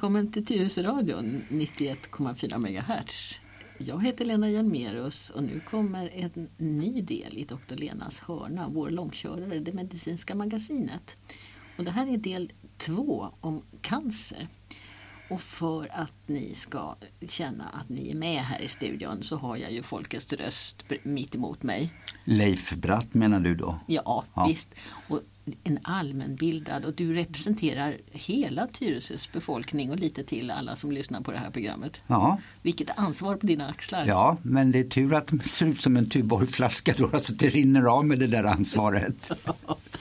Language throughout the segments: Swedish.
välkommen till Tyresöradion 91,4 MHz. Jag heter Lena Hjelmerus och nu kommer en ny del i Dr. Lenas hörna, vår långkörare, det medicinska magasinet. Och det här är del två om cancer. Och för att ni ska känna att ni är med här i studion så har jag ju folkets röst mitt emot mig. Leif Bratt menar du då? Ja, ja. visst. Och en allmänbildad och du representerar hela Tyresös befolkning och lite till alla som lyssnar på det här programmet. Ja. Vilket ansvar på dina axlar. Ja, men det är tur att det ser ut som en Tuborgflaska då, alltså det rinner av med det där ansvaret.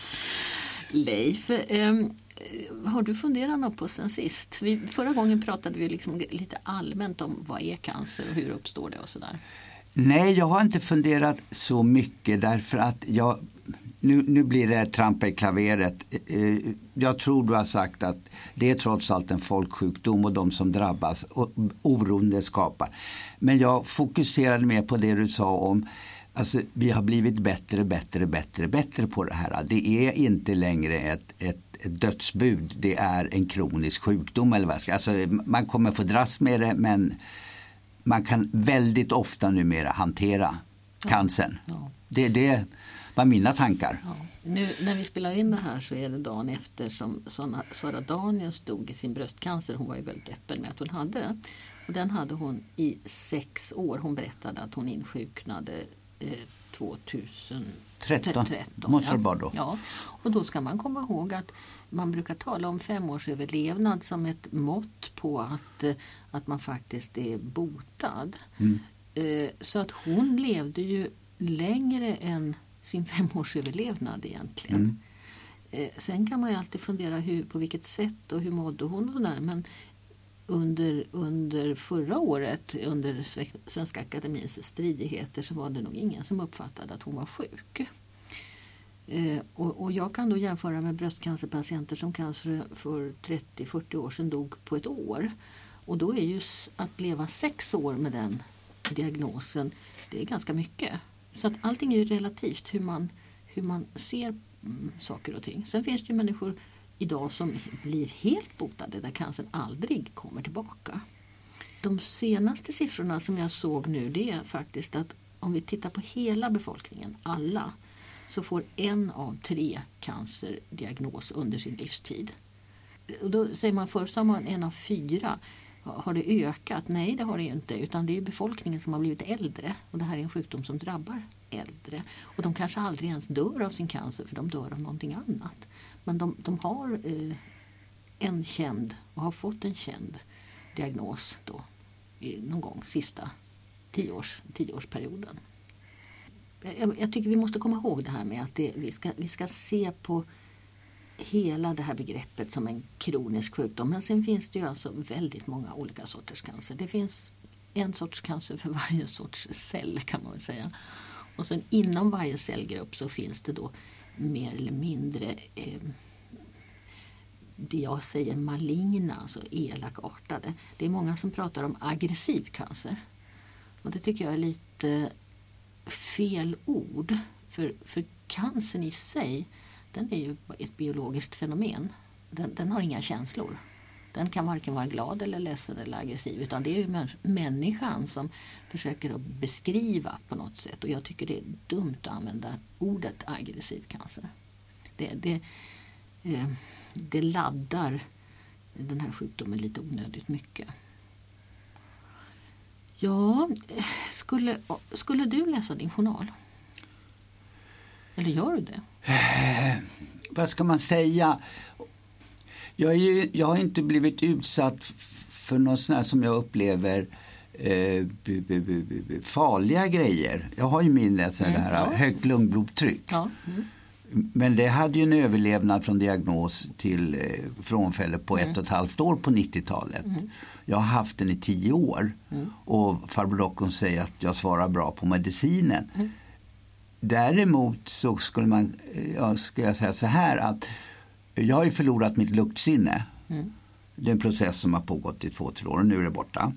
Leif, eh, har du funderat något på sen sist? Vi, förra gången pratade vi liksom lite allmänt om vad är cancer och hur uppstår det och sådär. Nej, jag har inte funderat så mycket därför att jag nu, nu blir det trampa i klaveret. Eh, eh, jag tror du har sagt att det är trots allt en folksjukdom och de som drabbas och oron det skapar. Men jag fokuserade mer på det du sa om Alltså, vi har blivit bättre, bättre, bättre, bättre på det här. Det är inte längre ett, ett, ett dödsbud, det är en kronisk sjukdom. Eller vad ska. Alltså, man kommer få dras med det men man kan väldigt ofta numera hantera cancern. Ja. Det, det var mina tankar. Ja. Nu när vi spelar in det här så är det dagen efter som Sara Daniels dog i sin bröstcancer. Hon var ju väldigt öppen med att hon hade det. Och den hade hon i sex år. Hon berättade att hon insjuknade eh, 2013. 13, måste det vara då. Ja. Och då ska man komma ihåg att man brukar tala om femårsöverlevnad som ett mått på att, eh, att man faktiskt är botad. Mm. Eh, så att hon levde ju längre än sin femårsöverlevnad egentligen. Mm. Eh, sen kan man ju alltid fundera hur, på vilket sätt och hur mådde hon och där. Men under, under förra året, under Svenska Akademins stridigheter så var det nog ingen som uppfattade att hon var sjuk. Eh, och, och, jag kan då jämföra med bröstcancerpatienter som cancer för 30-40 år sedan dog på ett år. Och då är ju att leva sex år med den diagnosen, det är ganska mycket. Så att allting är ju relativt hur man, hur man ser mm, saker och ting. Sen finns det ju människor idag som blir helt botade där cancern aldrig kommer tillbaka. De senaste siffrorna som jag såg nu det är faktiskt att om vi tittar på hela befolkningen, alla, så får en av tre cancerdiagnos under sin livstid. Och då säger man förr sa man en av fyra. Har det ökat? Nej, det har det inte. Utan det är befolkningen som har blivit äldre. Och det här är en sjukdom som drabbar äldre. Och de kanske aldrig ens dör av sin cancer för de dör av någonting annat. Men de, de har eh, en känd och har fått en känd diagnos då någon gång sista tioårs, tioårsperioden. Jag, jag, tycker vi måste komma ihåg det här med att det, vi, ska, vi ska se på hela det här begreppet som en kronisk sjukdom. Men sen finns det ju alltså väldigt många olika sorters cancer. Det finns en sorts cancer för varje sorts cell kan man väl säga. Och sen inom varje cellgrupp så finns det då mer eller mindre eh, det jag säger maligna, alltså elakartade. Det är många som pratar om aggressiv cancer. Och det tycker jag är lite fel ord. För, för cancern i sig den är ju ett biologiskt fenomen. Den, den, har inga känslor. Den kan varken vara glad eller ledsen eller aggressiv utan det är ju människan som försöker att beskriva på något sätt och jag tycker det är dumt att använda ordet aggressiv cancer. Det, det, eh, det laddar den här sjukdomen lite onödigt mycket. Ja, skulle, skulle du läsa din journal? Eller gör du det? Eh, vad ska man säga? Jag, ju, jag, har inte blivit utsatt för något sånt som jag upplever eh, farliga grejer. Jag har ju min mm, det här ja. högt lungblodtryck. Ja. Mm. Men det hade ju en överlevnad från diagnos till eh, frånfälle på mm. ett och ett halvt år på 90-talet. Mm. Jag har haft den i tio år mm. och farbror doktorn säger att jag svarar bra på medicinen. Mm. Däremot så skulle man, eh, ja, skulle jag säga så här att jag har ju förlorat mitt luktsinne. Mm. Det är en process som har pågått i två, tre år och nu är det borta.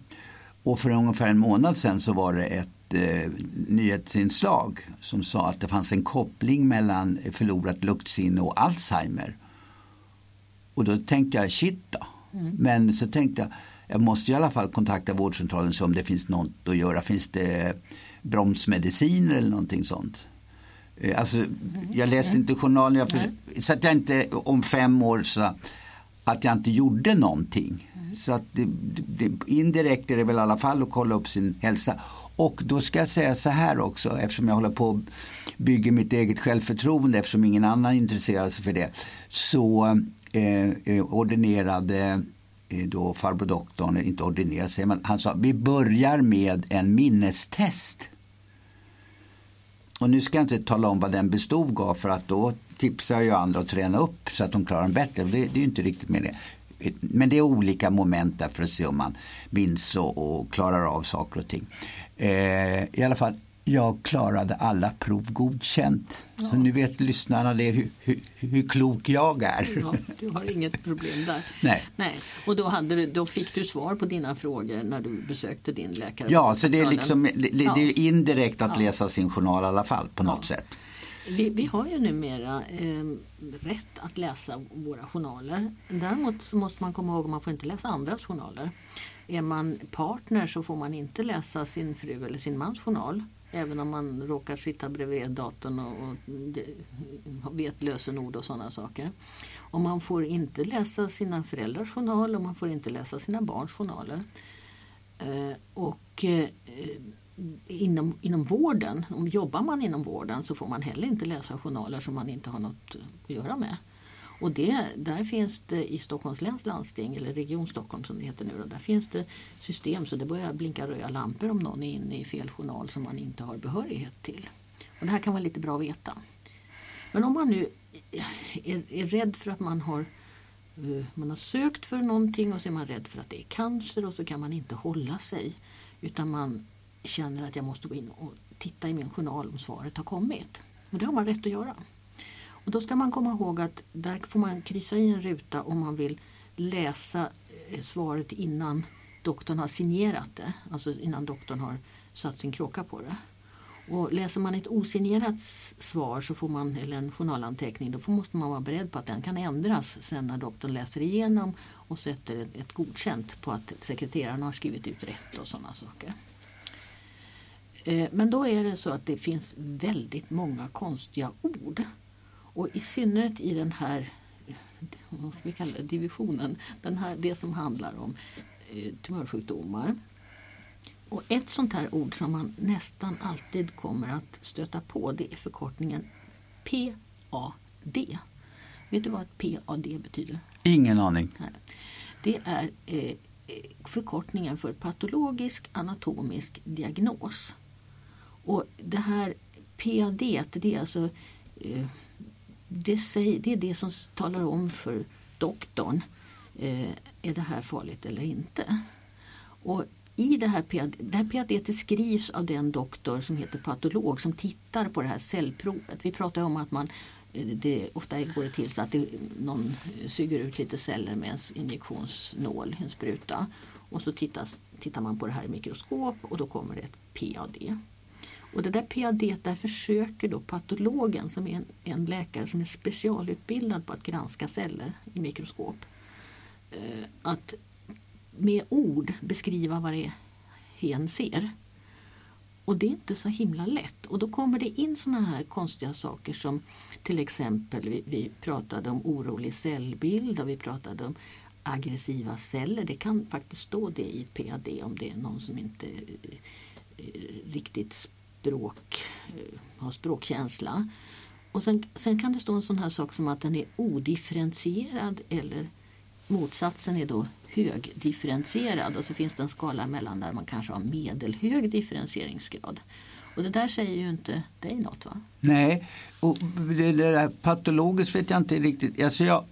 Och för ungefär en månad sedan så var det ett eh, nyhetsinslag som sa att det fanns en koppling mellan förlorat luktsinne och Alzheimer. Och då tänkte jag, shit då, Mm. Men så tänkte jag, jag måste i alla fall kontakta vårdcentralen och se om det finns något att göra. Finns det bromsmediciner eller någonting sånt? Eh, alltså, mm. jag läste inte journalen, jag för, så att jag inte om fem år så att jag inte gjorde någonting. Mm. Så att det, det, indirekt är det väl i alla fall att kolla upp sin hälsa. Och då ska jag säga så här också eftersom jag håller på att bygga mitt eget självförtroende eftersom ingen annan intresserar sig för det. Så eh, eh ordinerade eh, då farbror doktorn, inte ordinerade sig, men han sa vi börjar med en minnestest. Och nu ska jag inte tala om vad den bestod av för att då tipsar jag andra att träna upp så att de klarar den bättre. Det, det är inte riktigt med det. Men det är olika moment där för att se om man minns och, och klarar av saker och ting. Eh, I alla fall, jag klarade alla prov godkänt. Ja. Så nu vet lyssnarna det, hur, hur, hur klok jag är. Ja, du har inget problem där. Nej. Nej. Och då, hade du, då fick du svar på dina frågor när du besökte din läkare? Ja, så det är, liksom, det, det är indirekt att läsa sin journal i alla fall på något sätt. Vi, vi, har ju numera eh, rätt att läsa våra journaler. Däremot så måste man komma ihåg att man får inte läsa andras journaler. Är man partner så får man inte läsa sin fru eller sin mans journal. Även om man råkar sitta bredvid datorn och, och vet lösenord och sådana saker. Och man får inte läsa sina föräldrars journal och man får inte läsa sina barns journaler. Eh, och eh, inom, inom vården, om jobbar man inom vården så får man heller inte läsa journaler som man inte har något att göra med. Och det, där finns det i Stockholms läns landsting, eller Region Stockholm som det heter nu, då, där finns det system så det börjar blinka röda lampor om någon är inne i fel journal som man inte har behörighet till. Och det här kan vara lite bra att veta. Men om man nu är, är rädd för att man har eh, man har sökt för någonting och så är man rädd för att det är cancer och så kan man inte hålla sig. Utan man känner att jag måste gå in och titta i min journal om svaret har kommit. Och det har man rätt att göra. Och då ska man komma ihåg att där får man kryssa i en ruta om man vill läsa eh, svaret innan doktorn har signerat det. Alltså innan doktorn har satt sin kråka på det. Och läser man ett osignerat svar så får man, eller en journalanteckning då måste man vara beredd på att den kan ändras sen när doktorn läser igenom och sätter ett, ett godkänt på att sekreteraren har skrivit ut rätt och sådana saker. Eh, men då är det så att det finns väldigt många konstiga ord. Och i synnerhet i den här vad vi kalla det, divisionen, den här, det som handlar om eh, tumörsjukdomar. Och ett sånt här ord som man nästan alltid kommer att stöta på det är förkortningen PAD. Vet du vad ett PAD betyder? Ingen aning. Det är eh, förkortningen för patologisk anatomisk diagnos. Och det här PAD det är alltså eh, det, säger, det är det som talar om för doktorn eh, är det här farligt eller inte. Och i det här PAD, det här PAD skrivs av den doktor som heter patolog som tittar på det här cellprovet. Vi pratar om att man eh, det, ofta går det till så att det, någon suger ut lite celler med en injektionsnål, en spruta. Och så tittas, tittar man på det här i mikroskop och då kommer det ett PAD. Och det där PAD, där försöker då patologen som är en, en, läkare som är specialutbildad på att granska celler i mikroskop. Eh, att med ord beskriva vad det är hen ser. Och det är inte så himla lätt. Och då kommer det in såna här konstiga saker som till exempel vi, vi pratade om orolig cellbild och vi pratade om aggressiva celler. Det kan faktiskt stå det i ett PAD om det är någon som inte eh, riktigt språk, eh, har språkkänsla. Och sen, sen kan det stå en sån här sak som att den är odifferentierad eller motsatsen är då högdifferentierad och så finns det en skala mellan där man kanske har medelhög differentieringsgrad. Och det där säger ju inte dig något va? Nej, och det där patologiskt vet jag inte riktigt. Alltså jag,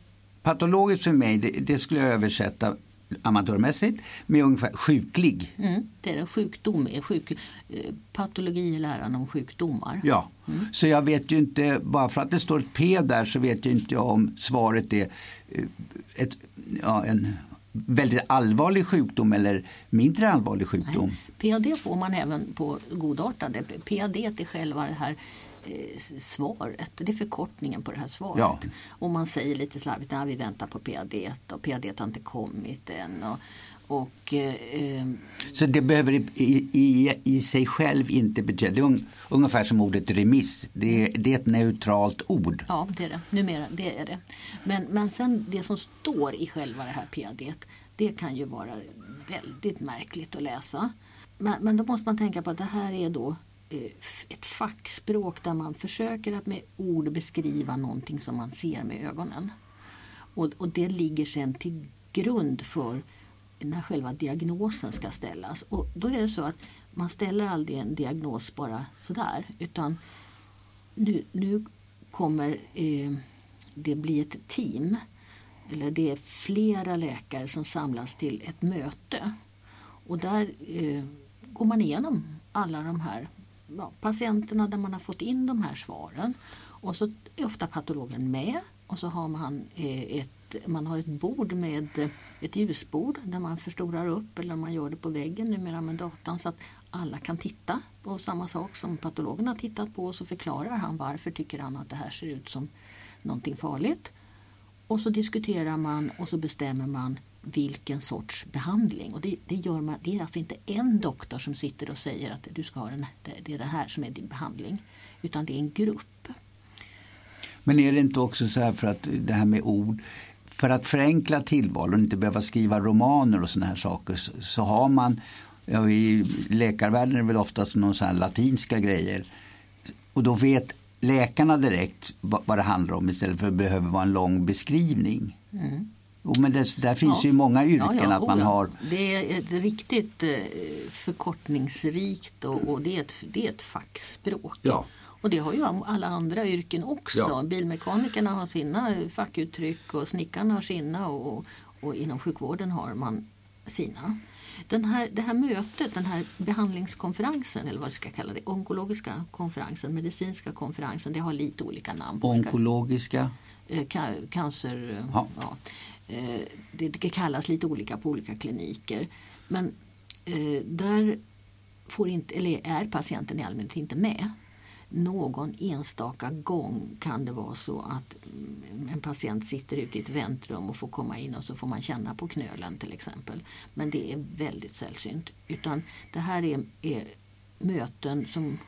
patologiskt för mig, det, det skulle jag översätta amatörmässigt med ungefär sjuklig. Mm, det är en sjukdom, sjuk, eh, patologi är läran om sjukdomar. Ja, mm. så jag vet ju inte, bara för att det står ett P där så vet jag inte om svaret är eh, ett, ja, en väldigt allvarlig sjukdom eller mindre allvarlig sjukdom. Nej. PAD får man även på godartade. PAD är själva det här eh, svaret. Det är förkortningen på det här svaret. Ja. Och man säger lite slarvigt att vi väntar på PAD och PAD har inte kommit än. Och, och, eh, Så det behöver i, i, i sig själv inte betyda, det är un, ungefär som ordet remiss. Det, det är ett neutralt ord. Ja, det är det. Numera, det är det. Men, men sen det som står i själva det här PAD, det kan ju vara väldigt märkligt att läsa. Men, men då måste man tänka på att det här är då eh, Eh, ett fackspråk där man försöker att med ord beskriva någonting som man ser med ögonen. Och, och det ligger sen till grund för när själva diagnosen ska ställas. Och då är det så att man ställer aldrig en diagnos bara sådär utan nu, nu kommer eh, det bli ett team eller det är flera läkare som samlas till ett möte. Och där eh, går man igenom alla de här ja, patienterna där man har fått in de här svaren. Och så är ofta patologen med och så har man eh, ett man har ett bord med eh, ett ljusbord där man förstorar upp eller man gör det på väggen numera med datan så att alla kan titta på samma sak som patologen har tittat på och så förklarar han varför tycker han att det här ser ut som någonting farligt. Och så diskuterar man och så bestämmer man vilken sorts behandling. Och det, det, gör man, det är alltså inte en doktor som sitter och säger att du ska ha den, det är det här som är din behandling. Utan det är en grupp. Men är det inte också så här för att det här med ord för att förenkla tillvaron och inte behöva skriva romaner och såna här saker så, så har man, ja, i läkarvärlden är det väl oftast någon sån latinska grejer. Och då vet läkarna direkt vad, vad det handlar om istället för att det behöver vara en lång beskrivning. Mm. Och men det, där finns ja. ju många yrken ja, ja, att man har. Det är ett riktigt eh, förkortningsrikt och, och det, är ett, det är ett fackspråk. Ja. Och det har ju alla andra yrken också. Bilmekanikerna har sina fackuttryck och snickarna har sina och, och inom sjukvården har man sina. Den här, det här mötet, den här behandlingskonferensen eller vad vi ska kalla det, onkologiska konferensen, medicinska konferensen, det har lite olika namn. Onkologiska? Eh, cancer, ja. ja. Eh, det, det kallas lite olika på olika kliniker. Men eh, där får inte, eller är patienten i allmänhet inte med någon enstaka gång kan det vara så att en patient sitter ute i ett väntrum och får komma in och så får man känna på knölen till exempel. Men det är väldigt sällsynt. Utan det här är, är möten som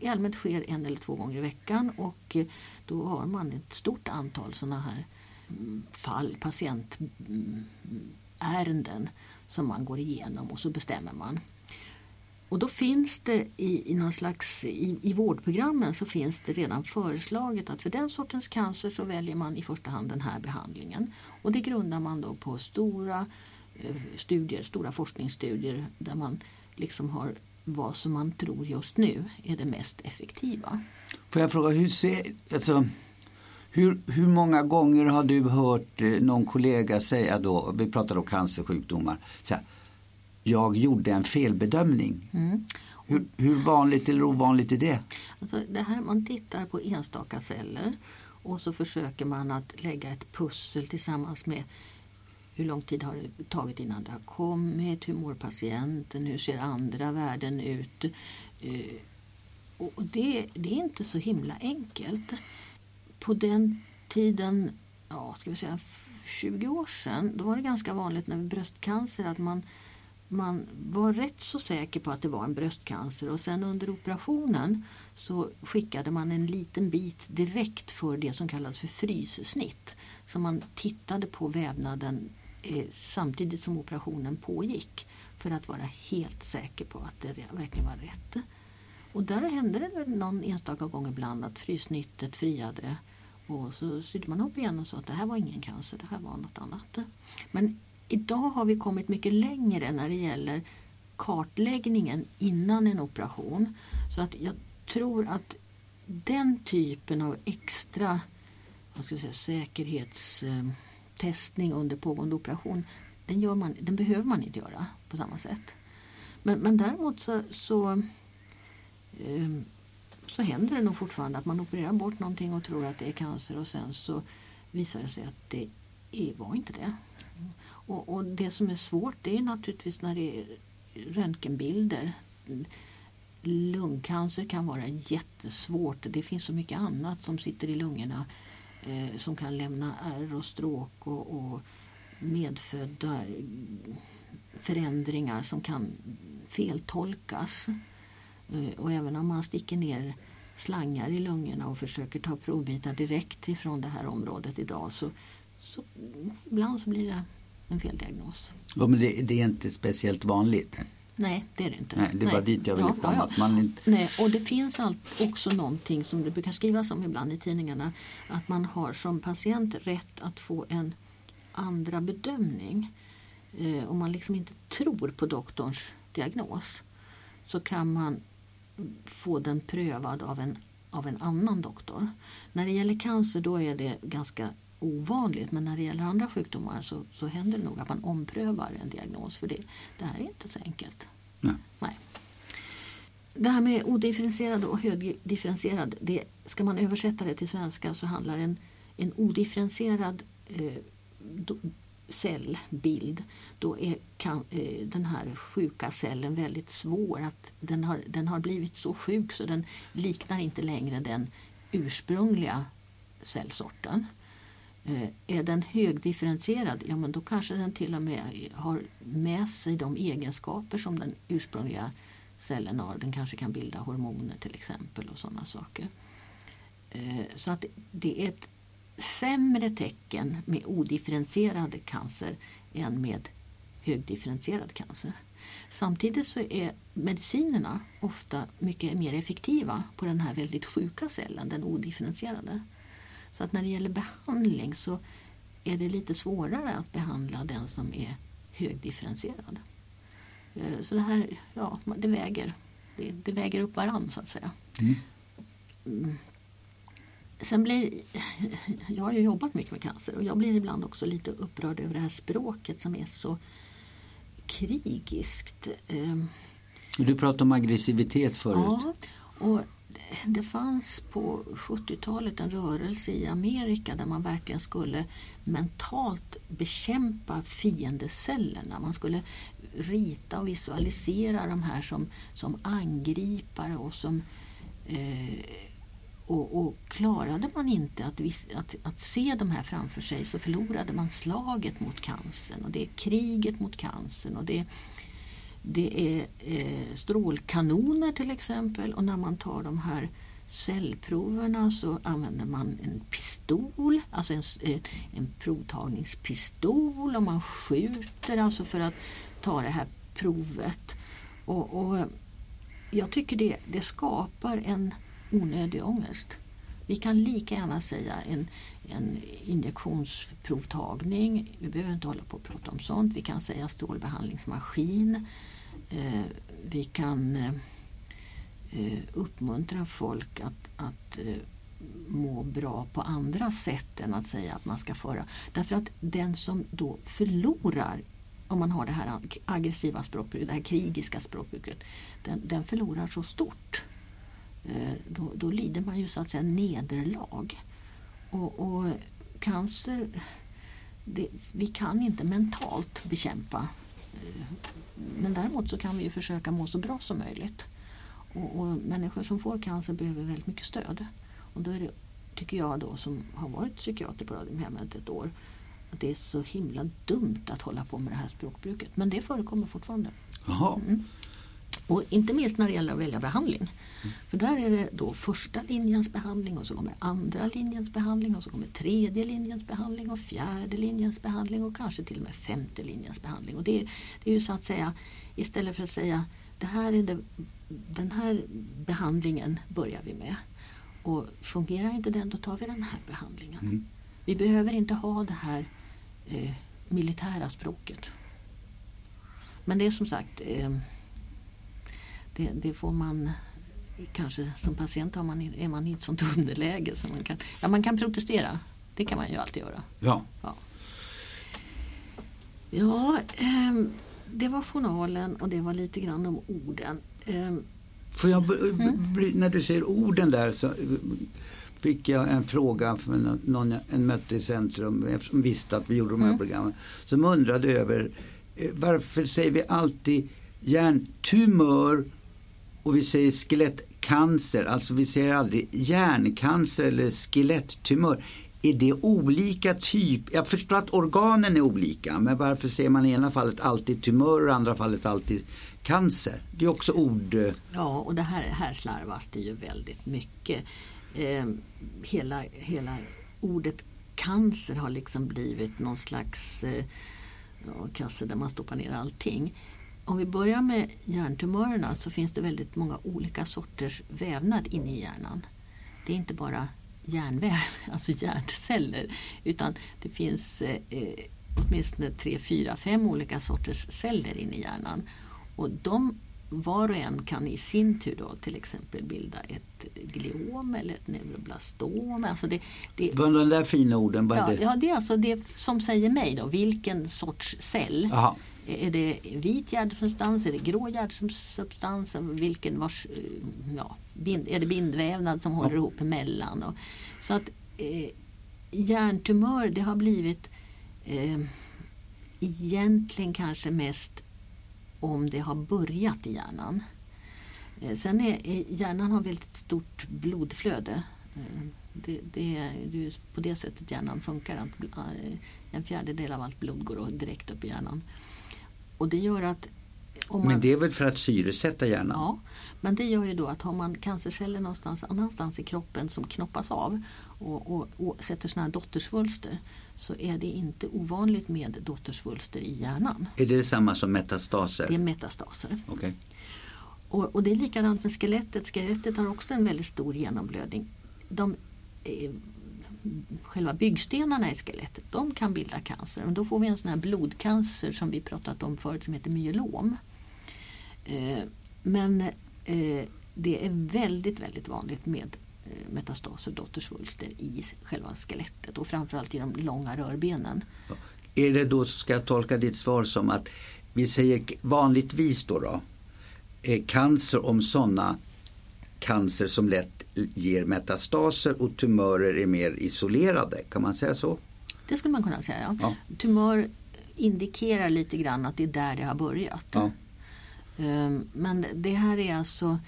i allmänhet sker en eller två gånger i veckan och eh, då har man ett stort antal sådana här mm, fall, patientärenden mm, som man går igenom och så bestämmer man. Och då finns det i, i någon slags, i, i vårdprogrammen så finns det redan föreslaget att för den sortens cancer så väljer man i första hand den här behandlingen. Och det grundar man då på stora eh, studier, stora forskningsstudier där man liksom har vad som man tror just nu är det mest effektiva. Får jag fråga, hur, ser, alltså, hur, hur många gånger har du hört eh, någon kollega säga då, vi pratar då cancersjukdomar, så här, jag gjorde en felbedömning. Mm. Hur, hur, vanligt eller ovanligt är det? Alltså det här, man tittar på enstaka celler och så försöker man att lägga ett pussel tillsammans med hur lång tid har det tagit innan det har kommit? Hur mår patienten? Hur ser andra värden ut? Eh, och det, det är inte så himla enkelt. På den tiden, ja, ska vi säga 20 år sedan, då var det ganska vanligt när bröstcancer att man man var rätt så säker på att det var en bröstcancer och sen under operationen så skickade man en liten bit direkt för det som kallas för fryssnitt. Så man tittade på vävnaden eh, samtidigt som operationen pågick för att vara helt säker på att det verkligen var rätt. Och där hände det någon enstaka gång ibland att frysnittet friade och så sydde man upp igen och sa att det här var ingen cancer, det här var något annat. Men idag har vi kommit mycket längre när det gäller kartläggningen innan en operation. Så att jag tror att den typen av extra vad ska jag säga, testning under pågående operation den, gör man, den behöver man inte göra på samma sätt. Men, men däremot så, så, eh, så händer det nog fortfarande att man opererar bort någonting och tror att det är cancer och sen så visar det sig att det var inte det. Och, och, det som är svårt det är naturligtvis när det är röntgenbilder. lungcancer kan vara jättesvårt. Det finns så mycket annat som sitter i lungorna eh, som kan lämna ärr och stråk och, och medfödda förändringar som kan feltolkas. Eh, och även om man sticker ner slangar i lungorna och försöker ta provbitar direkt ifrån det här området idag så, så ibland så blir det en feldiagnos. Ja, men det, det är inte speciellt vanligt? Nej, det är det inte. Nej, det var Nej. dit jag ville ja, komma. Ja. Man. Nej, och det finns allt, också någonting som det brukar skrivas om ibland i tidningarna. Att man har som patient rätt att få en andra bedömning. Eh, om man liksom inte tror på doktorns diagnos så kan man få den prövad av en, av en annan doktor. När det gäller cancer då är det ganska ovanligt men när det gäller andra sjukdomar så, så händer det nog att man omprövar en diagnos för det, det här är inte så enkelt. Nej. Nej. Det här med odifferentierad och högdifferentierad, det, ska man översätta det till svenska så handlar en, en odifferentierad eh, do, cellbild, då är kan, eh, den här sjuka cellen väldigt svår. att den har, den har blivit så sjuk så den liknar inte längre den ursprungliga cellsorten. Eh, är den högdifferentierad, ja men då kanske den till och med har med sig de egenskaper som den ursprungliga cellen har. Den kanske kan bilda hormoner till exempel och sådana saker. Eh, så att det är ett sämre tecken med odifferentierad cancer än med högdifferentierad cancer. Samtidigt så är medicinerna ofta mycket mer effektiva på den här väldigt sjuka cellen, den odifferentierade. Så att när det gäller behandling så är det lite svårare att behandla den som är högdifferentierad. Eh, så det här, ja, det väger, det, det väger upp varann så att säga. Mm. mm. Sen blir, jag har ju jobbat mycket med cancer och jag blir ibland också lite upprörd över det här språket som är så krigiskt. Ehm. Du pratade om aggressivitet förut. Ja, och det fanns på 70-talet en rörelse i Amerika där man verkligen skulle mentalt bekämpa fiendecellerna. Man skulle rita och visualisera de här som, som angripare och som eh, och, och, klarade man inte att, att, att, se de här framför sig så förlorade man slaget mot cancern och det är kriget mot cancern och det, det är eh, strålkanoner till exempel och när man tar de här cellproverna så använder man en pistol, alltså en, eh, en provtagningspistol och man skjuter alltså för att ta det här provet. Och, och jag tycker det, det skapar en onödig ångest. Vi kan lika gärna säga en, en injektionsprovtagning. Vi behöver inte hålla på och prata om sånt. Vi kan säga strålbehandlingsmaskin. Eh, vi kan eh, eh, uppmuntra folk att, att eh, må bra på andra sätt än att säga att man ska föra. Därför att den som då förlorar om man har det här aggressiva språkbruket, det här krigiska språkbruket, den, den förlorar så stort. Eh, då, då, lider man ju så att säga nederlag. Och, och cancer, det, vi kan inte mentalt bekämpa. Eh, men däremot så kan vi ju försöka må så bra som möjligt. Och, och människor som får cancer behöver väldigt mycket stöd. Och då är det, tycker jag då som har varit psykiater på Radiumhemmet ett år, att det är så himla dumt att hålla på med det här språkbruket. Men det förekommer fortfarande. Jaha. Mm. Och inte minst när det gäller att välja behandling. Mm. För där är det då första linjens behandling och så kommer andra linjens behandling och så kommer tredje linjens behandling och fjärde linjens behandling och kanske till och med femte linjens behandling. Och det, det är ju så att säga istället för att säga det här är det, den här behandlingen börjar vi med. Och fungerar inte den då tar vi den här behandlingen. Mm. Vi behöver inte ha det här eh, militära språket. Men det är som sagt eh, det, det, får man kanske som patient har man, är man i ett sånt underläge så man kan, ja, man kan protestera. Det kan man ju alltid göra. Ja. Ja, ja eh, det var journalen och det var lite grann om orden. Eh, Får jag, mm. när du säger orden där så fick jag en fråga från någon jag mötte i centrum som visste att vi gjorde de här mm. programmen. Som undrade över eh, varför säger vi alltid hjärntumör och vi säger skelettcancer, alltså vi säger aldrig hjärncancer eller skeletttumör. Är det olika typ? Jag förstår att organen är olika, men varför säger man i ena fallet alltid tumör och i andra fallet alltid cancer? Det är också ord... Eh. Ja, och det här, här slarvas det ju väldigt mycket. Eh, hela, hela ordet cancer har liksom blivit någon slags eh, kasse där man stoppar ner allting. Om vi börjar med hjärntumörerna så finns det väldigt många olika sorters vävnad inne i hjärnan. Det är inte bara hjärnväv, alltså hjärnceller, utan det finns eh, eh, åtminstone tre, fyra, fem olika sorters celler inne i hjärnan. Och de var och en kan i sin tur då till exempel bilda ett gliom eller ett neuroblastom. Alltså det, det, Vad de där fina orden? Ja, det? ja, det är alltså det som säger mig då, vilken sorts cell. Jaha. Är det vit hjärtsubstans, är det grå hjärtsubstans, vilken vars, eh, ja, bind, är det bindvävnad som håller ihop emellan? Och, så att eh, hjärntumör det har blivit eh, egentligen kanske mest om det har börjat i hjärnan. Eh, sen är, är hjärnan har väldigt stort blodflöde. Eh, det, det, är det är på det sättet hjärnan funkar. Att, eh, en fjärdedel av allt blod går direkt upp i hjärnan. Och det gör att man, Men det är väl för att syresätta hjärnan? Ja, men det gör ju då att har man cancerceller någonstans annanstans i kroppen som knoppas av och, och, och sätter sådana här dottersvulster så är det inte ovanligt med dottersvulster i hjärnan. Är det detsamma som metastaser? Det är metastaser. Okej. Och, och det är likadant med skelettet. Skelettet har också en väldigt stor genomblödning. De, eh, själva byggstenarna i skelettet de kan bilda cancer. Men då får vi en sån här blodcancer som vi pratat om förut som heter myelom. Eh, men eh, det är väldigt, väldigt vanligt med eh, metastaser, dottersvulster i själva skelettet och framförallt i de långa rörbenen. Är det då, ska jag tolka ditt svar som att vi säger vanligtvis då, då cancer om sådana cancer som lätt ger metastaser och tumörer är mer isolerade, kan man säga så? Det skulle man kunna säga. Ja. Tumör indikerar lite grann att det är där det har börjat. Ja. Ehm, Men det här är alltså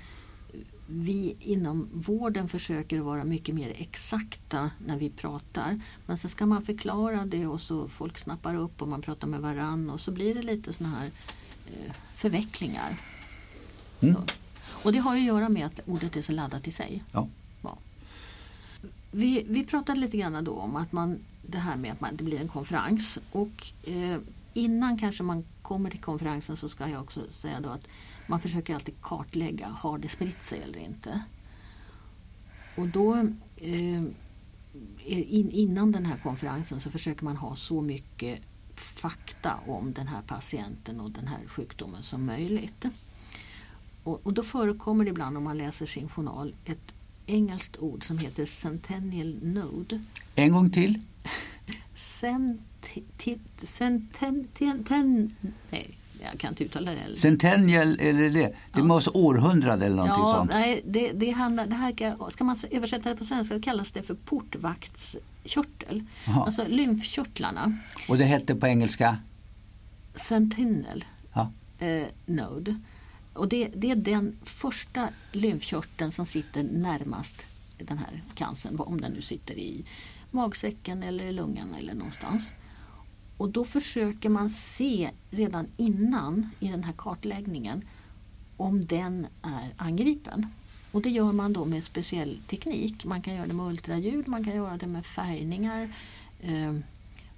vi inom vården försöker vara mycket mer exakta när vi pratar. Men så ska man förklara det och så folk snappar upp och man pratar med varann och så blir det lite såna här eh, förvecklingar. Mm. Och det har ju att göra med att ordet är så laddat i sig. Ja. Ja. Vi, vi pratade lite grann då om att man, det här med att man, det blir en konferens. Och eh, innan kanske man kommer till konferensen så ska jag också säga då att man försöker alltid kartlägga, har det spritt sig eller inte? Och då eh, in, innan den här konferensen så försöker man ha så mycket fakta om den här patienten och den här sjukdomen som möjligt. Och, och då förekommer det ibland om man läser sin journal ett engelskt ord som heter Centennial Node. En gång till. Centi- centen- ten- ten- nej, jag kan inte uttala det. heller. Centennial, eller det? Det måste århundrade eller någonting Ja, sånt. nej, det, det, handlar, det här ska, ska man översätta det på svenska kallas det för portvaktskörtel. Jaha. Alltså lymfkörtlarna. Och det hette på engelska? Sentinel Ja. eh, node. Och det, det är den första lymfkörteln som sitter närmast den här cancern. Om den nu sitter i magsäcken eller i lungan eller någonstans. Och då försöker man se redan innan i den här kartläggningen om den är angripen. Och det gör man då med speciell teknik. Man kan göra det med ultraljud, man kan göra det med färgningar. Eh,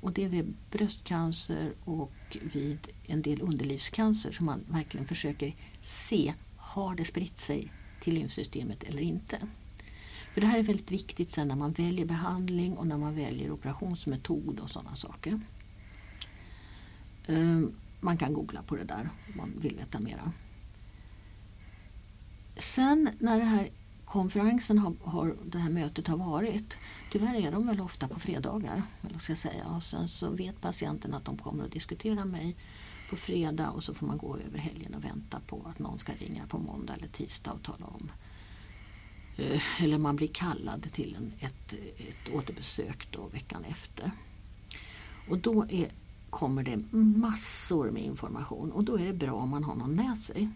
och det är vid bröstcancer och vid en del underlivscancer som man verkligen försöker se, har det spritt sig till lymfsystemet eller inte? För det här är väldigt viktigt sen när man väljer behandling och när man väljer operationsmetod och sådana saker. Ehm, man kan googla på det där om man vill veta mera. Sen när det här konferensen har, har, det här mötet har varit, tyvärr är de väl ofta på fredagar, eller ska jag säga. Och sen så vet patienten att de kommer att diskutera mig på fredag och så får man gå över helgen och vänta på att någon ska ringa på måndag eller tisdag och tala om eh, eller man blir kallad till en, ett, ett återbesök då veckan efter. Och då är, kommer det massor med information och då är det bra om man har någon med sig.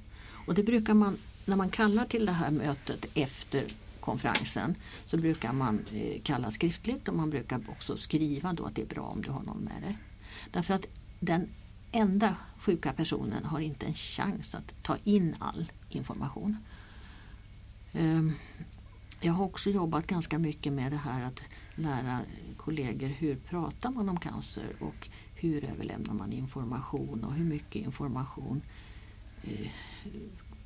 Och det brukar man när man kallar till det här mötet efter konferensen så brukar man eh, kalla skriftligt och man brukar också skriva då att det är bra om du har någon med dig. Därför att den enda sjuka personen har inte en chans att ta in all information. Ehm, jag har också jobbat ganska mycket med det här att lära kollegor hur pratar man om cancer och hur överlämnar man information och hur mycket information eh,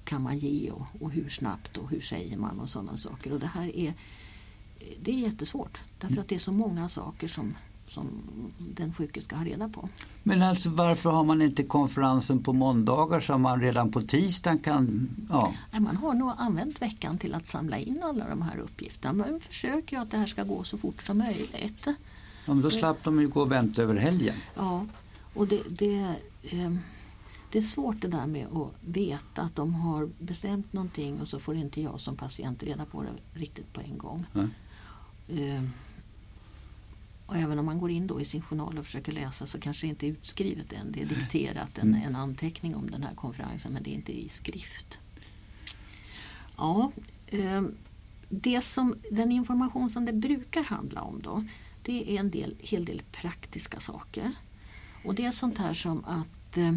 kan man ge och, och, hur snabbt och hur säger man och sådana saker. Och det här är, det är jättesvårt därför att det är så många saker som, som den sjuke ska ha reda på. Men alltså varför har man inte konferensen på måndagar så man redan på tisdagen kan... Ja. Man har nog använt veckan till att samla in alla de här uppgifterna. Man försöker ju att det här ska gå så fort som möjligt. Ja, men då slapp de ju gå och vänta över helgen. Ja, och det, det, eh, det är svårt det där med att veta att de har bestämt någonting och så får inte jag som patient reda på det riktigt på en gång. Mm. Och även om man går in då i sin journal och försöker läsa så kanske det inte är utskrivet än. Det är dikterat en, en anteckning om den här konferensen men det är inte i skrift. Ja, eh, det som, den information som det brukar handla om då det är en del, hel del praktiska saker. Och det är sånt här som att eh,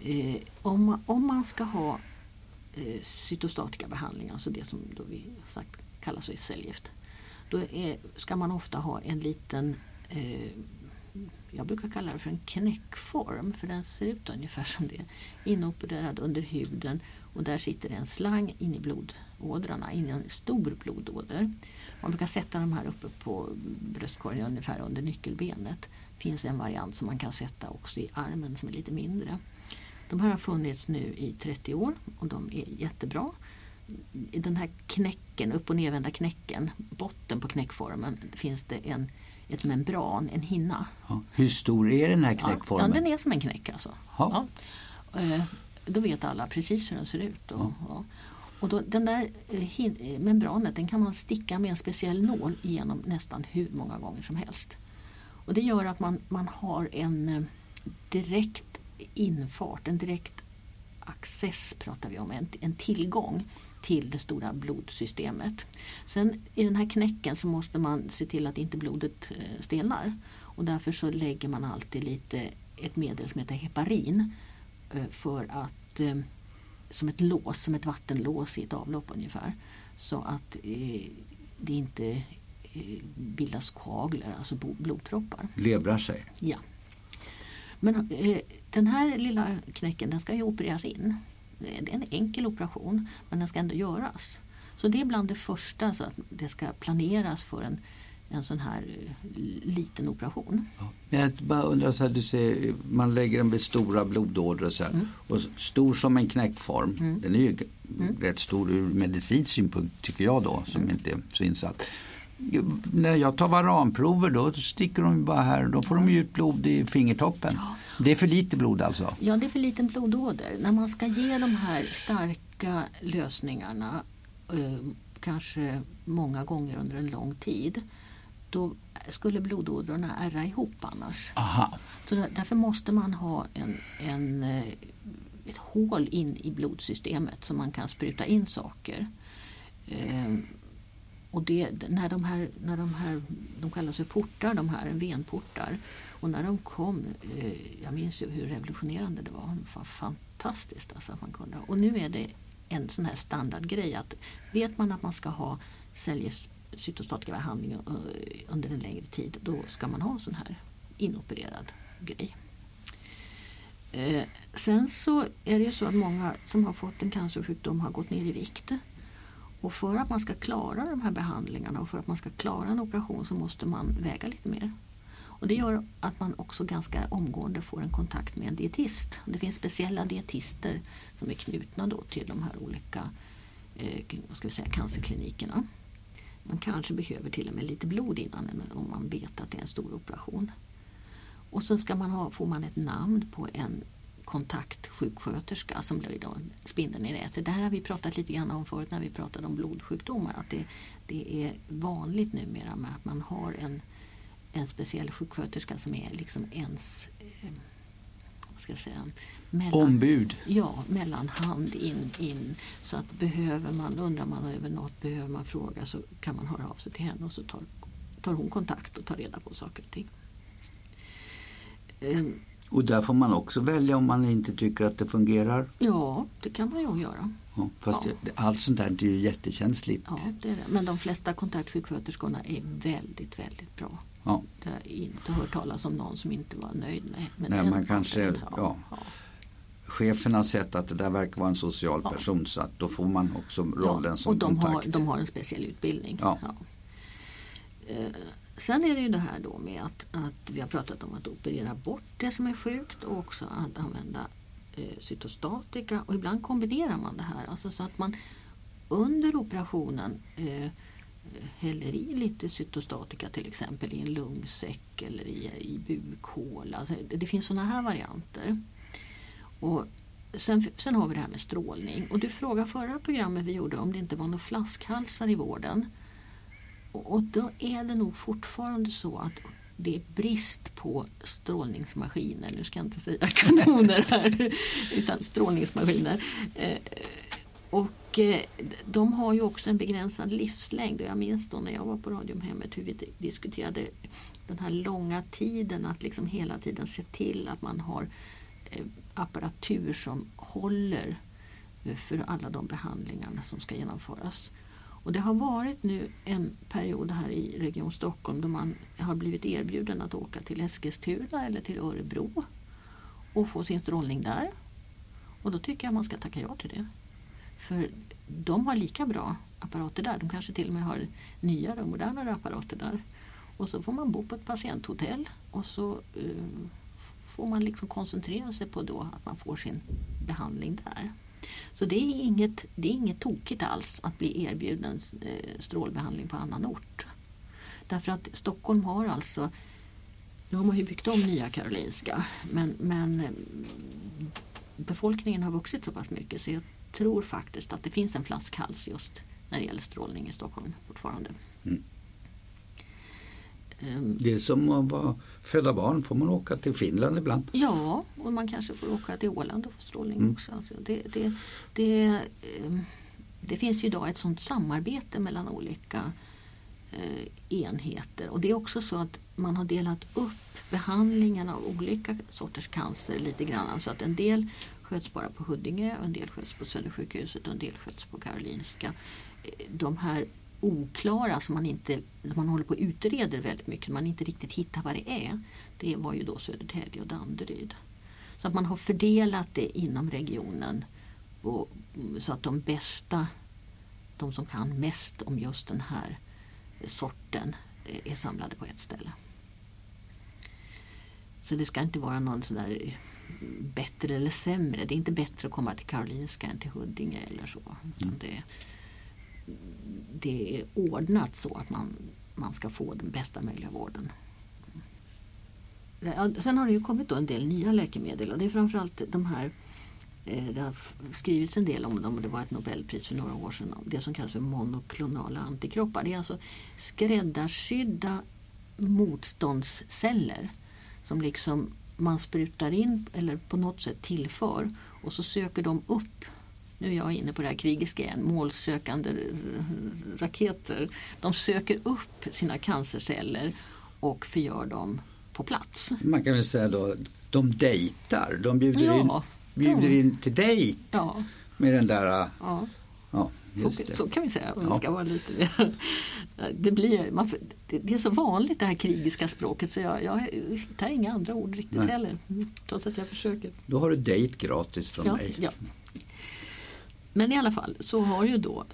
eh om, man, om man ska ha eh, cytostatika behandling, alltså det som då vi sagt kallas för cellgift. Då är, ska man ofta ha en liten eh, jag brukar kalla det för en knäckform för den ser ut ungefär som det. Inopererad under huden och där sitter en slang in i blodådrarna, in i en stor blodåder. Man brukar sätta de här uppe på bröstkorgen ungefär under nyckelbenet. Det finns en variant som man kan sätta också i armen som är lite mindre. De här har funnits nu i 30 år och de är jättebra. I den här knäcken, upp och nervända knäcken, botten på knäckformen finns det en, ett membran, en hinna. Ja. Hur stor är den här knäckformen? Ja, den är som en knäck alltså. Ja. Eh, då vet alla precis hur den ser ut. Och, ja. och då, den där eh, eh, membranet den kan man sticka med en speciell nål igenom nästan hur många gånger som helst. Och det gör att man, man har en direkt infart, en direkt access pratar vi om, en, en tillgång till det stora blodsystemet. Sen i den här knäcken så måste man se till att inte blodet stelnar. Och därför så lägger man alltid lite ett medel som heter heparin för att Eh, som ett lås, som ett vattenlås i ett avlopp ungefär. Så att eh, det inte eh, bildas koagler, alltså blodproppar. Levrar sig? Ja. Men eh, den här lilla knäcken den ska ju opereras in. Det är en enkel operation men den ska ändå göras. Så det är bland det första så att det ska planeras för en en sån här eh, liten operation. Ja. Jag bara undrar, så här, du ser, man lägger den vid stora blodådror så här, mm. och stor som en knäckform. Mm. Den är ju mm. rätt stor ur medicinsk synpunkt tycker jag då som mm. inte är så insatt. När jag tar varanprover då sticker de bara här då får de ut blod i fingertoppen. Ja. Det är för lite blod alltså? Ja, det är för liten blodåder. När man ska ge de här starka lösningarna eh, kanske många gånger under en lång tid då skulle blodådrorna ärra ihop annars. Aha. Så därför måste man ha en, en, eh, ett hål in i blodsystemet så man kan spruta in saker. Ehm, och det, när, de här, när de här, de kallas för portar, de här venportar. Och när de kom, eh, jag minns ju hur revolutionerande det var. Det var fantastiskt alltså att man kunde. Och nu är det en sån här standardgrej att vet man att man ska ha cellgift cytostatika behandling eh, under en längre tid då ska man ha en sån här inopererad grej. Eh, sen så är det ju så att många som har fått en cancersjukdom har gått ner i vikt. Och för att man ska klara de här behandlingarna och för att man ska klara en operation så måste man väga lite mer. Och det gör att man också ganska omgående får en kontakt med en dietist. Det finns speciella dietister som är knutna då till de här olika eh, vad ska vi säga, cancerklinikerna. Man kanske behöver till och med lite blod innan om man vet att det är en stor operation. Och så ska man ha, får man ett namn på en kontaktsjuksköterska som blir då spindeln i nätet. Det här har vi pratat lite grann om förut när vi pratade om blodsjukdomar. Att det, det är vanligt numera med att man har en, en speciell sjuksköterska som är liksom ens eh, ska jag säga, mellan, Ombud? Ja, mellanhand in, in. Så att behöver man, undrar man över något, behöver man fråga så kan man höra av sig till henne och så tar, tar hon kontakt och tar reda på saker och ting. Um, och där får man också välja om man inte tycker att det fungerar? Ja, det kan man ju göra. Ja, fast ja. Det, allt sånt där är ju jättekänsligt. Ja, det är det. Men de flesta kontaktsjuksköterskorna är väldigt, väldigt bra. Ja. Jag har inte hört talas om någon som inte var nöjd med, med Nej, man kanske, ja, ja. Chefen har sett att det där verkar vara en social person så att då får man också rollen som och de kontakt. Har, de har en speciell utbildning. Ja. Eh, sen är det ju det här då med att, att vi har pratat om att operera bort det som är sjukt och också att använda eh, cytostatika och ibland kombinerar man det här. Alltså så att man under operationen eh, häller i lite cytostatika till exempel i en lungsäck eller i, i bukhåla. Alltså, det finns sådana här varianter. Och sen, sen har vi det här med strålning. Och du frågade förra programmet vi gjorde om det inte var några flaskhalsar i vården. Och, och då är det nog fortfarande så att det är brist på strålningsmaskiner. Nu ska jag inte säga kanoner här, utan strålningsmaskiner. Eh, och eh, de har ju också en begränsad livslängd. Och jag minns då när jag var på Radiumhemmet hur vi diskuterade den här långa tiden att liksom hela tiden se till att man har eh, apparatur som håller eh, för alla de behandlingarna som ska genomföras. Och det har varit nu en period här i Region Stockholm då man har blivit erbjuden att åka till Eskilstuna eller till Örebro och få sin strålning där. Och då tycker jag man ska tacka ja till det. För de har lika bra apparater där. De kanske till och med har nyare och modernare apparater där. Och så får man bo på ett patienthotell och så uh, får man liksom koncentrera sig på då att man får sin behandling där. Så det är inget, det är inget tokigt alls att bli erbjuden eh, strålbehandling på annan ort. Därför att Stockholm har alltså, nu har man ju byggt om Nya Karolinska men, men eh, befolkningen har vuxit så pass mycket så jag tror faktiskt att det finns en flaskhals just när det gäller strålning i Stockholm fortfarande. Mm. Ehm. Det är som att vara, föda barn, får man åka till Finland ibland? Ja, och man kanske får åka till Åland och få strålning mm. också. Alltså det, det, det, ehm, det, finns ju idag ett sådant samarbete mellan olika eh, enheter och det är också så att man har delat upp behandlingen av olika sorters cancer lite grann. Så att en del sköts bara på Huddinge, en del sköts på Södersjukhuset och en del sköts på Karolinska. Eh, de här oklara som man inte man håller på och utreder väldigt mycket, man inte riktigt hittar vad det är. Det var ju då Södertälje och Danderyd. Så att man har fördelat det inom regionen och, mm, så att de bästa, de som kan mest om just den här eh, sorten eh, är samlade på ett ställe. Så det ska inte vara någon sån där bättre eller sämre. Det är inte bättre att komma till Karolinska än till Huddinge eller så. Mm. Det, det är ordnat så att man, man ska få den bästa möjliga vården. Sen har det ju kommit en del nya läkemedel och det är framförallt de här eh, det har skrivits en del om dem och det var ett Nobelpris för några år sedan. Det som kallas för monoklonala antikroppar. Det är alltså skräddarsydda motståndsceller som liksom man sprutar in eller på något sätt tillför och så söker de upp nu är jag inne på det här krigiska igen, målsökande raketer. De söker upp sina cancerceller och förgör dem på plats. Man kan väl säga då, de dejtar, de bjuder, ja, in, bjuder de. in till dejt ja. med den där ja. Ja, så, så, kan vi säga. ja. ska vara lite mer. Det, blir, man, det är så vanligt det här krigiska språket så jag, jag hittar inga andra ord riktigt Nej. heller. Trots att jag försöker. Då har du dejt gratis från ja, mig. Ja. Men i alla fall så har ju då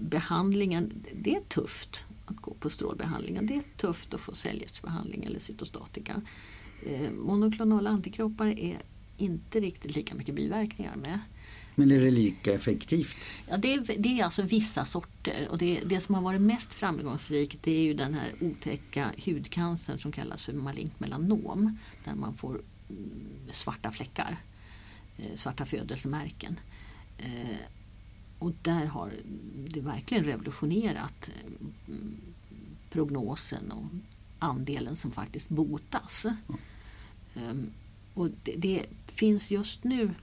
behandlingen, det är tufft att gå på strålbehandlingen. Det är tufft att få cellgiftsbehandling eller cytostatika. Eh, monoklonala antikroppar är inte riktigt lika mycket biverkningar med. Men är det lika effektivt? Ja, det är, det är alltså vissa sorter och det, det som har varit mest framgångsrikt det är ju den här otäcka hudcancern som kallas för malignt melanom. Där man får mm, svarta fläckar, eh, svarta födelsemärken. Eh, och där har det verkligen revolutionerat eh, prognosen och andelen som faktiskt botas. Mm. och det, det, finns just nu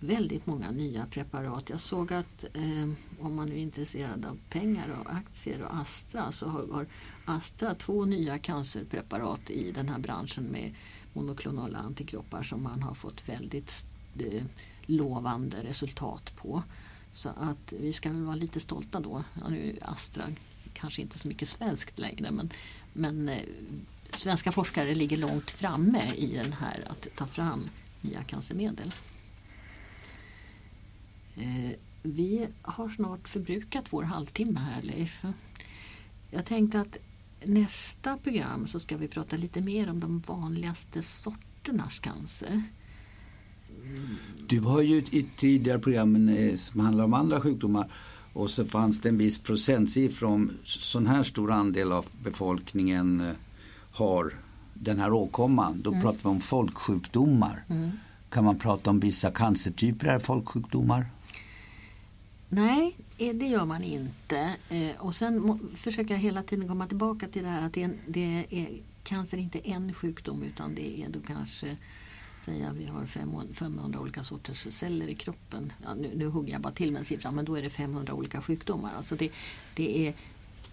väldigt många nya preparat. Jag såg att eh, om man är intresserad av pengar och aktier och Astra så har, har Astra två nya cancerpreparat i den här branschen med monoklonala antikroppar som man har fått väldigt eh, lovande resultat på. Så att vi ska väl vara lite stolta då. Ja, nu är Astra kanske inte så mycket svenskt längre men, men eh, svenska forskare ligger långt framme i den här att ta fram nya cancermedel. Eh, vi har snart förbrukat vår halvtimme här Leif. Jag tänkte att nästa program så ska vi prata lite mer om de vanligaste sorternas cancer. Du har ju i tidigare program eh, som handlar om andra sjukdomar och så fanns det en viss procentsiffra om sån här stor andel av befolkningen eh, har den här åkomman. Då mm. pratar vi om folksjukdomar. Mm. Kan man prata om vissa cancertyper är folksjukdomar? Nej, eh, det gör man inte. Eh, och sen försöker jag hela tiden komma tillbaka till det här att det är, det är cancer inte en sjukdom utan det är då kanske säga vi har 500 olika sorters celler i kroppen. Ja, nu, nu hugger jag bara till med en siffra men då är det 500 olika sjukdomar. Alltså det, det är,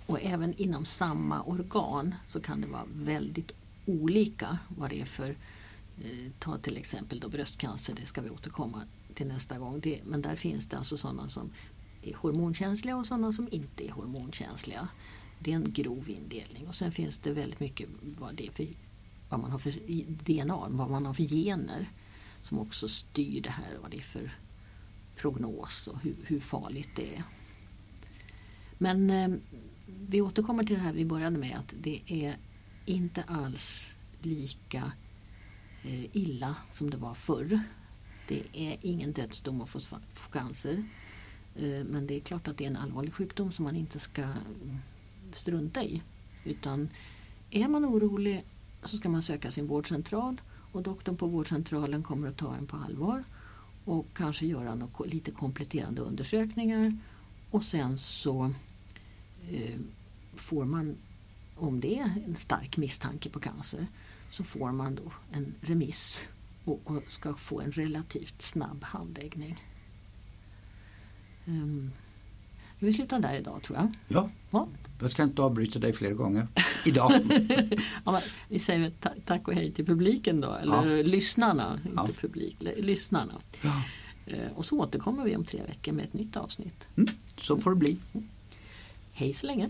och även inom samma organ så kan det vara väldigt olika vad det är för eh, Ta till exempel då bröstcancer, det ska vi återkomma till nästa gång. Det, men där finns det alltså sådana som är hormonkänsliga och sådana som inte är hormonkänsliga. Det är en grov indelning och sen finns det väldigt mycket vad det är för vad man har för DNA, vad man har för gener som också styr det här, vad det är för prognos och hur, hur farligt det är. Men eh, vi återkommer till det här vi började med att det är inte alls lika eh, illa som det var förr. Det är ingen dödsdom att få cancer. Men det är klart att det är en allvarlig sjukdom som man inte ska mm, strunta i. Utan är man orolig så ska man söka sin vårdcentral och doktorn på vårdcentralen kommer att ta en på allvar och kanske göra något, lite kompletterande undersökningar och sen så eh, får man, om det är en stark misstanke på cancer, så får man då en remiss och, och ska få en relativt snabb handläggning. Um, vi slutar där idag tror jag. Ja. ja. Jag ska inte avbryta dig fler gånger idag. ja, vi säger tack och hej till publiken då, eller ja. lyssnarna, inte publik, lyssnarna. Ja. Eh, och så återkommer vi om tre veckor med ett nytt avsnitt. Mm, så får det bli. Hej så länge.